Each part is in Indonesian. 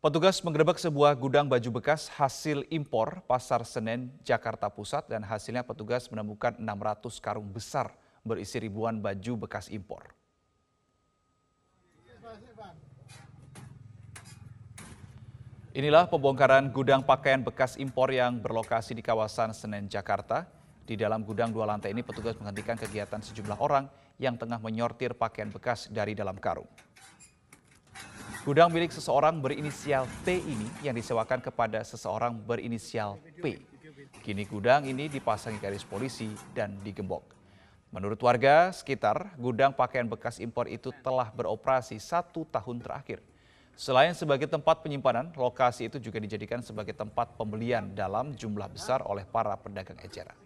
Petugas menggerebek sebuah gudang baju bekas hasil impor Pasar Senen, Jakarta Pusat dan hasilnya petugas menemukan 600 karung besar berisi ribuan baju bekas impor. Inilah pembongkaran gudang pakaian bekas impor yang berlokasi di kawasan Senen, Jakarta. Di dalam gudang dua lantai ini petugas menghentikan kegiatan sejumlah orang yang tengah menyortir pakaian bekas dari dalam karung. Gudang milik seseorang berinisial T ini yang disewakan kepada seseorang berinisial P. Kini gudang ini dipasangi garis polisi dan digembok. Menurut warga sekitar, gudang pakaian bekas impor itu telah beroperasi satu tahun terakhir. Selain sebagai tempat penyimpanan, lokasi itu juga dijadikan sebagai tempat pembelian dalam jumlah besar oleh para pedagang eceran.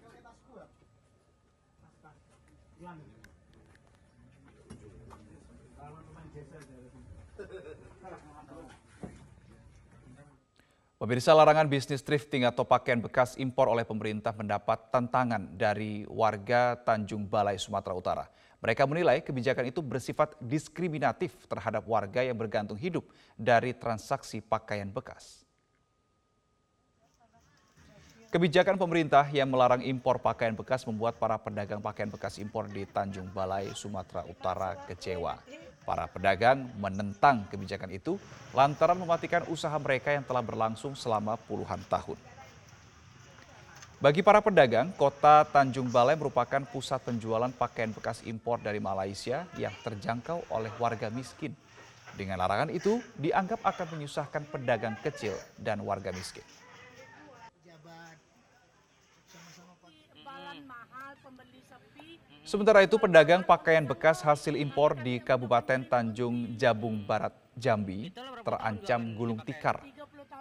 Pemirsa larangan bisnis thrifting atau pakaian bekas impor oleh pemerintah mendapat tantangan dari warga Tanjung Balai, Sumatera Utara. Mereka menilai kebijakan itu bersifat diskriminatif terhadap warga yang bergantung hidup dari transaksi pakaian bekas. Kebijakan pemerintah yang melarang impor pakaian bekas membuat para pedagang pakaian bekas impor di Tanjung Balai, Sumatera Utara kecewa. Para pedagang menentang kebijakan itu lantaran mematikan usaha mereka yang telah berlangsung selama puluhan tahun. Bagi para pedagang, kota Tanjung Balai merupakan pusat penjualan pakaian bekas impor dari Malaysia yang terjangkau oleh warga miskin. Dengan larangan itu, dianggap akan menyusahkan pedagang kecil dan warga miskin. Sementara itu pedagang pakaian bekas hasil impor di Kabupaten Tanjung Jabung Barat, Jambi terancam gulung tikar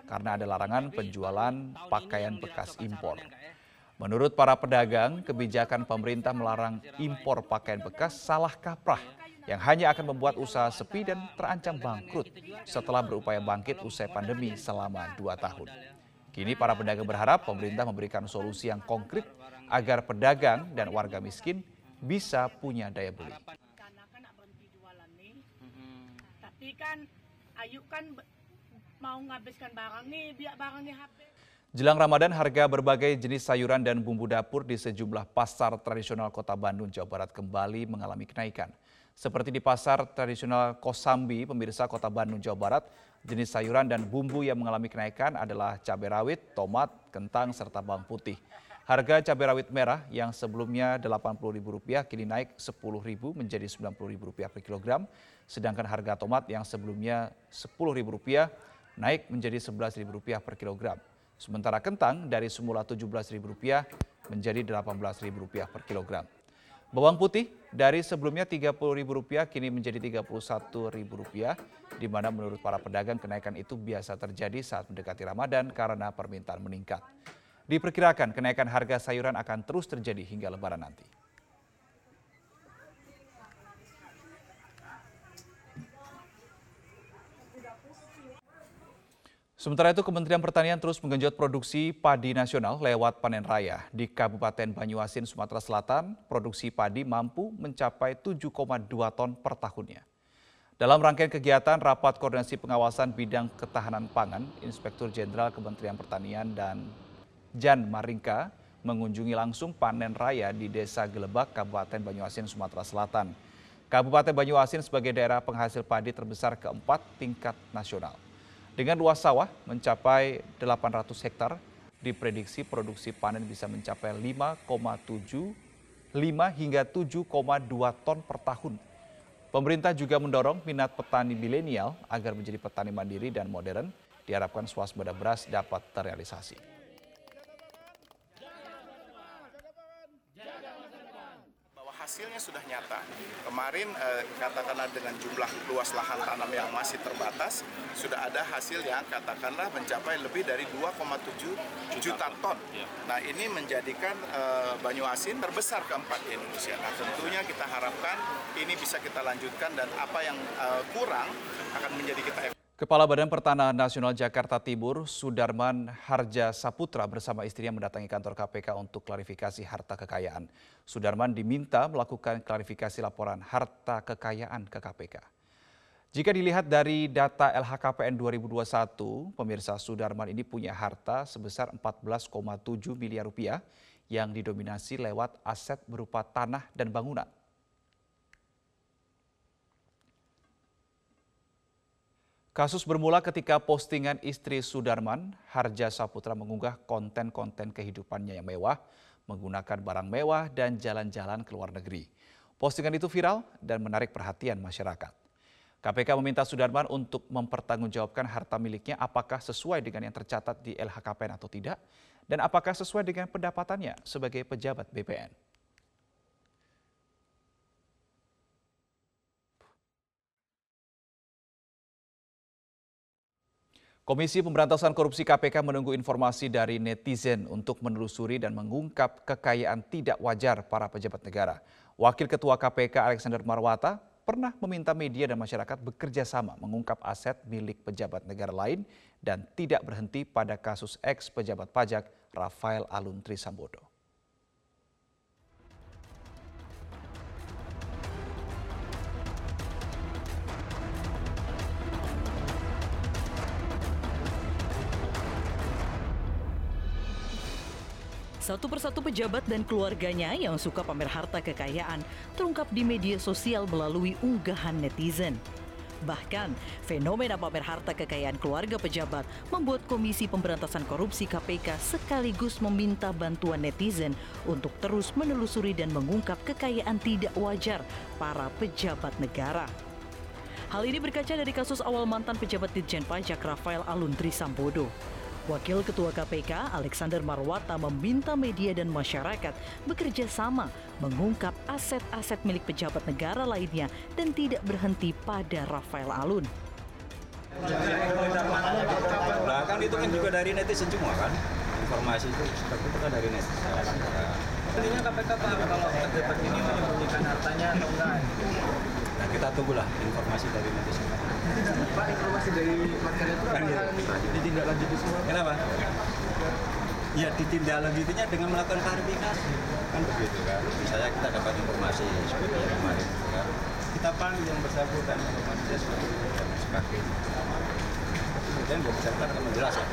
karena ada larangan penjualan pakaian bekas impor. Menurut para pedagang, kebijakan pemerintah melarang impor pakaian bekas salah kaprah yang hanya akan membuat usaha sepi dan terancam bangkrut setelah berupaya bangkit usai pandemi selama dua tahun. Kini para pedagang berharap pemerintah memberikan solusi yang konkret agar pedagang dan warga miskin bisa punya daya beli. Tapi kan Ayu kan mau ngabiskan barang nih, biar barangnya habis. Jelang Ramadan, harga berbagai jenis sayuran dan bumbu dapur di sejumlah pasar tradisional Kota Bandung, Jawa Barat kembali mengalami kenaikan. Seperti di pasar tradisional Kosambi, pemirsa Kota Bandung, Jawa Barat, jenis sayuran dan bumbu yang mengalami kenaikan adalah cabai rawit, tomat, kentang, serta bawang putih. Harga cabai rawit merah yang sebelumnya Rp80.000 kini naik Rp10.000 menjadi Rp90.000 per kilogram, sedangkan harga tomat yang sebelumnya Rp10.000 naik menjadi Rp11.000 per kilogram. Sementara kentang dari semula Rp17.000 menjadi Rp18.000 per kilogram. Bawang putih dari sebelumnya Rp30.000 kini menjadi Rp31.000, di mana menurut para pedagang kenaikan itu biasa terjadi saat mendekati Ramadan karena permintaan meningkat. Diperkirakan kenaikan harga sayuran akan terus terjadi hingga lebaran nanti. Sementara itu Kementerian Pertanian terus menggenjot produksi padi nasional lewat panen raya. Di Kabupaten Banyuasin, Sumatera Selatan, produksi padi mampu mencapai 7,2 ton per tahunnya. Dalam rangkaian kegiatan Rapat Koordinasi Pengawasan Bidang Ketahanan Pangan, Inspektur Jenderal Kementerian Pertanian dan Jan Maringka mengunjungi langsung panen raya di Desa Gelebak, Kabupaten Banyuasin, Sumatera Selatan. Kabupaten Banyuasin sebagai daerah penghasil padi terbesar keempat tingkat nasional. Dengan luas sawah mencapai 800 hektar, diprediksi produksi panen bisa mencapai 5,7 5 hingga 7,2 ton per tahun. Pemerintah juga mendorong minat petani milenial agar menjadi petani mandiri dan modern. Diharapkan swasembada beras dapat terrealisasi. Hasilnya sudah nyata. Kemarin eh, katakanlah dengan jumlah luas lahan tanam yang masih terbatas, sudah ada hasil yang katakanlah mencapai lebih dari 2,7 juta ton. Nah ini menjadikan eh, Banyuasin terbesar keempat di Indonesia. Nah tentunya kita harapkan ini bisa kita lanjutkan dan apa yang eh, kurang akan menjadi kita Kepala Badan Pertanahan Nasional Jakarta Timur, Sudarman Harja Saputra bersama istrinya mendatangi kantor KPK untuk klarifikasi harta kekayaan. Sudarman diminta melakukan klarifikasi laporan harta kekayaan ke KPK. Jika dilihat dari data LHKPN 2021, pemirsa Sudarman ini punya harta sebesar 14,7 miliar rupiah yang didominasi lewat aset berupa tanah dan bangunan. Kasus bermula ketika postingan istri Sudarman, Harja Saputra mengunggah konten-konten kehidupannya yang mewah, menggunakan barang mewah dan jalan-jalan ke luar negeri. Postingan itu viral dan menarik perhatian masyarakat. KPK meminta Sudarman untuk mempertanggungjawabkan harta miliknya apakah sesuai dengan yang tercatat di LHKPN atau tidak, dan apakah sesuai dengan pendapatannya sebagai pejabat BPN. Komisi Pemberantasan Korupsi KPK menunggu informasi dari netizen untuk menelusuri dan mengungkap kekayaan tidak wajar para pejabat negara. Wakil Ketua KPK Alexander Marwata pernah meminta media dan masyarakat bekerja sama mengungkap aset milik pejabat negara lain dan tidak berhenti pada kasus ex pejabat pajak Rafael Alun Trisambodo. Satu persatu pejabat dan keluarganya yang suka pamer harta kekayaan terungkap di media sosial melalui unggahan netizen. Bahkan, fenomena pamer harta kekayaan keluarga pejabat membuat Komisi Pemberantasan Korupsi KPK sekaligus meminta bantuan netizen untuk terus menelusuri dan mengungkap kekayaan tidak wajar para pejabat negara. Hal ini berkaca dari kasus awal mantan pejabat Ditjen Pajak Rafael Aluntri Sambodo. Wakil Ketua KPK Alexander Marwata meminta media dan masyarakat bekerja sama mengungkap aset-aset milik pejabat negara lainnya dan tidak berhenti pada Rafael Alun. Nah kan itu kan juga dari netizen semua kan informasi itu seperti itu kan dari netizen. Intinya KPK paham kalau pejabat ini menyembunyikan hartanya atau enggak? Nah kita tunggulah informasi dari netizen. Pak informasi dari warganet itu Kan akan ditindaklanjuti semua. Kenapa? Ya ditindaklanjutinya dengan melakukan klarifikasi kan begitu kan. Misalnya kita dapat informasi seperti yang kemarin kan. Kita panggil yang bersangkutan informasinya seperti itu dan sebagainya. Kemudian bersangkutan akan menjelaskan.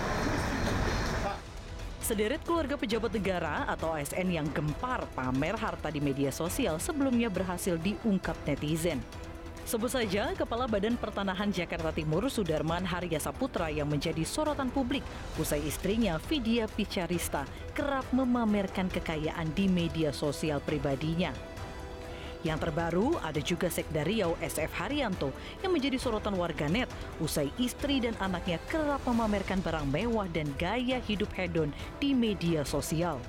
Sederet keluarga pejabat negara atau ASN yang gempar pamer harta di media sosial sebelumnya berhasil diungkap netizen. Sebut saja Kepala Badan Pertanahan Jakarta Timur Sudarman Harya Saputra yang menjadi sorotan publik usai istrinya Vidya Picarista kerap memamerkan kekayaan di media sosial pribadinya. Yang terbaru ada juga Sekda Riau SF Haryanto yang menjadi sorotan warganet usai istri dan anaknya kerap memamerkan barang mewah dan gaya hidup hedon di media sosial.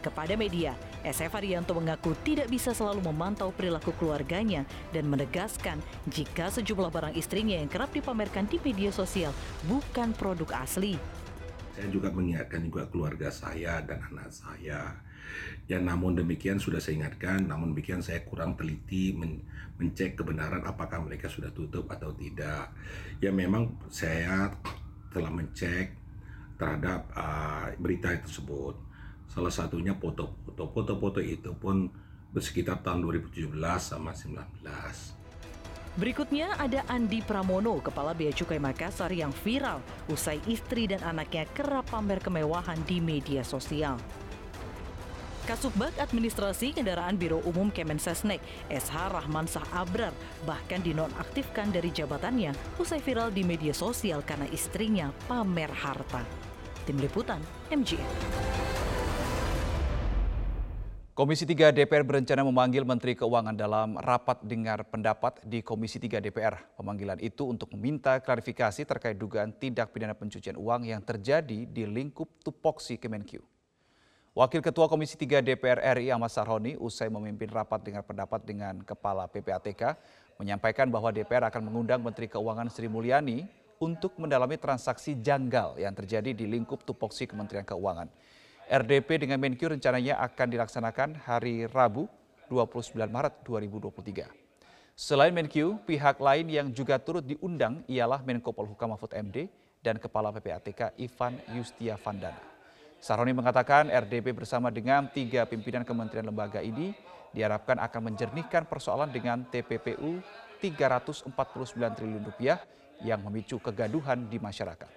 Kepada media, SF Haryanto mengaku tidak bisa selalu memantau perilaku keluarganya dan menegaskan jika sejumlah barang istrinya yang kerap dipamerkan di media sosial bukan produk asli. Saya juga mengingatkan juga keluarga saya dan anak saya. Ya namun demikian sudah saya ingatkan, namun demikian saya kurang teliti men mencek kebenaran apakah mereka sudah tutup atau tidak. Ya memang saya telah mencek terhadap uh, berita tersebut. Salah satunya foto-foto. Foto-foto itu pun bersekitar tahun 2017 sama 19. Berikutnya ada Andi Pramono, Kepala Bea Cukai Makassar yang viral usai istri dan anaknya kerap pamer kemewahan di media sosial. Kasubag Administrasi Kendaraan Biro Umum Kemensesnek, SH Rahman Sah Abrar, bahkan dinonaktifkan dari jabatannya usai viral di media sosial karena istrinya pamer harta. Tim Liputan, MGN. Komisi 3 DPR berencana memanggil Menteri Keuangan dalam rapat dengar pendapat di Komisi 3 DPR. Pemanggilan itu untuk meminta klarifikasi terkait dugaan tindak pidana pencucian uang yang terjadi di lingkup tupoksi Kemenkyu. Wakil Ketua Komisi 3 DPR RI Ahmad Sarhoni usai memimpin rapat dengar pendapat dengan Kepala PPATK menyampaikan bahwa DPR akan mengundang Menteri Keuangan Sri Mulyani untuk mendalami transaksi janggal yang terjadi di lingkup tupoksi Kementerian Keuangan. RDP dengan Menkyu rencananya akan dilaksanakan hari Rabu 29 Maret 2023. Selain Menkyu, pihak lain yang juga turut diundang ialah Menko Polhukam Mahfud MD dan Kepala PPATK Ivan Yustia Vandana. Saroni mengatakan RDP bersama dengan tiga pimpinan kementerian lembaga ini diharapkan akan menjernihkan persoalan dengan TPPU 349 triliun rupiah yang memicu kegaduhan di masyarakat.